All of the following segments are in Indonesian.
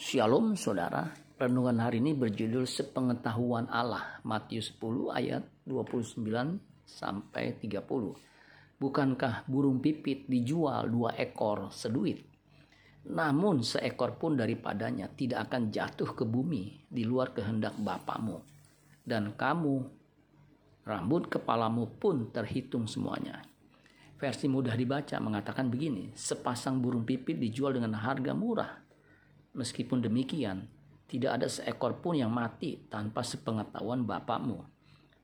Shalom saudara, renungan hari ini berjudul Sepengetahuan Allah, Matius 10 ayat 29 sampai 30. Bukankah burung pipit dijual dua ekor seduit? Namun seekor pun daripadanya tidak akan jatuh ke bumi di luar kehendak Bapamu. Dan kamu, rambut kepalamu pun terhitung semuanya. Versi mudah dibaca mengatakan begini, sepasang burung pipit dijual dengan harga murah Meskipun demikian, tidak ada seekor pun yang mati tanpa sepengetahuan Bapakmu.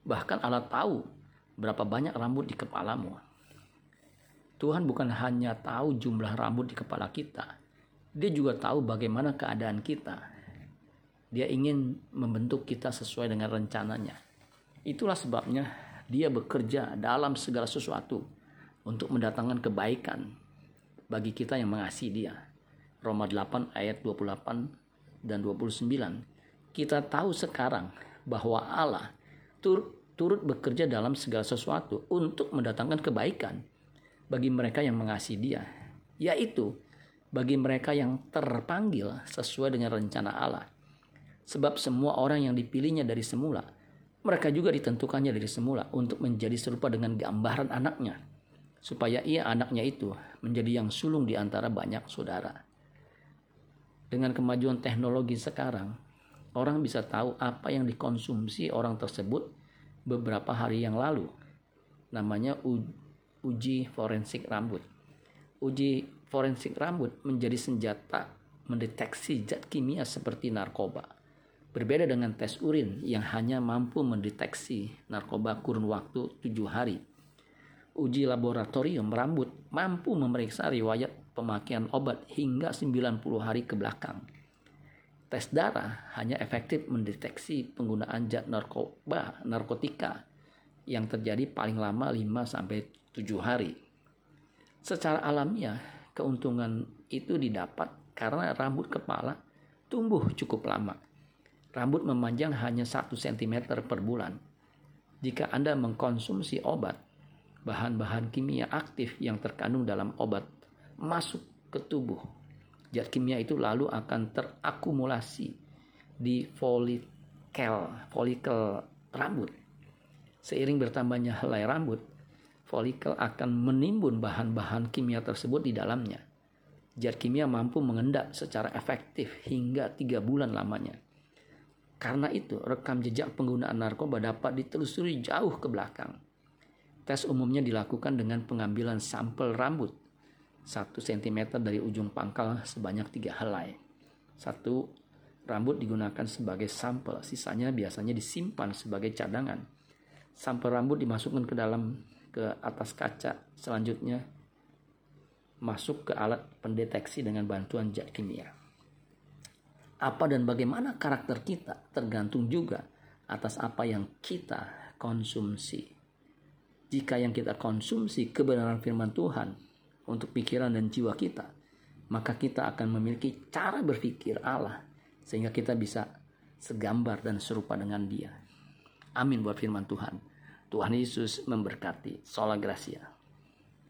Bahkan Allah tahu berapa banyak rambut di kepalamu. Tuhan bukan hanya tahu jumlah rambut di kepala kita, Dia juga tahu bagaimana keadaan kita. Dia ingin membentuk kita sesuai dengan rencananya. Itulah sebabnya Dia bekerja dalam segala sesuatu untuk mendatangkan kebaikan bagi kita yang mengasihi Dia. Roma 8 ayat 28 dan 29. Kita tahu sekarang bahwa Allah tur turut bekerja dalam segala sesuatu untuk mendatangkan kebaikan bagi mereka yang mengasihi Dia, yaitu bagi mereka yang terpanggil sesuai dengan rencana Allah. Sebab semua orang yang dipilihnya dari semula, mereka juga ditentukannya dari semula untuk menjadi serupa dengan gambaran anaknya, supaya ia anaknya itu menjadi yang sulung di antara banyak saudara dengan kemajuan teknologi sekarang, orang bisa tahu apa yang dikonsumsi orang tersebut beberapa hari yang lalu. Namanya uji forensik rambut. Uji forensik rambut menjadi senjata mendeteksi zat kimia seperti narkoba. Berbeda dengan tes urin yang hanya mampu mendeteksi narkoba kurun waktu tujuh hari. Uji laboratorium rambut mampu memeriksa riwayat pemakaian obat hingga 90 hari ke belakang. Tes darah hanya efektif mendeteksi penggunaan zat narkoba, narkotika yang terjadi paling lama 5 sampai 7 hari. Secara alamiah, keuntungan itu didapat karena rambut kepala tumbuh cukup lama. Rambut memanjang hanya 1 cm per bulan. Jika Anda mengkonsumsi obat, bahan-bahan kimia aktif yang terkandung dalam obat masuk ke tubuh. Zat kimia itu lalu akan terakumulasi di folikel, folikel rambut. Seiring bertambahnya helai rambut, folikel akan menimbun bahan-bahan kimia tersebut di dalamnya. Zat kimia mampu mengendap secara efektif hingga tiga bulan lamanya. Karena itu, rekam jejak penggunaan narkoba dapat ditelusuri jauh ke belakang. Tes umumnya dilakukan dengan pengambilan sampel rambut 1 cm dari ujung pangkal sebanyak tiga helai. Satu rambut digunakan sebagai sampel, sisanya biasanya disimpan sebagai cadangan. Sampel rambut dimasukkan ke dalam ke atas kaca, selanjutnya masuk ke alat pendeteksi dengan bantuan zat kimia. Apa dan bagaimana karakter kita tergantung juga atas apa yang kita konsumsi. Jika yang kita konsumsi kebenaran firman Tuhan, untuk pikiran dan jiwa kita, maka kita akan memiliki cara berpikir Allah sehingga kita bisa segambar dan serupa dengan Dia. Amin buat firman Tuhan. Tuhan Yesus memberkati. Sola Gracia.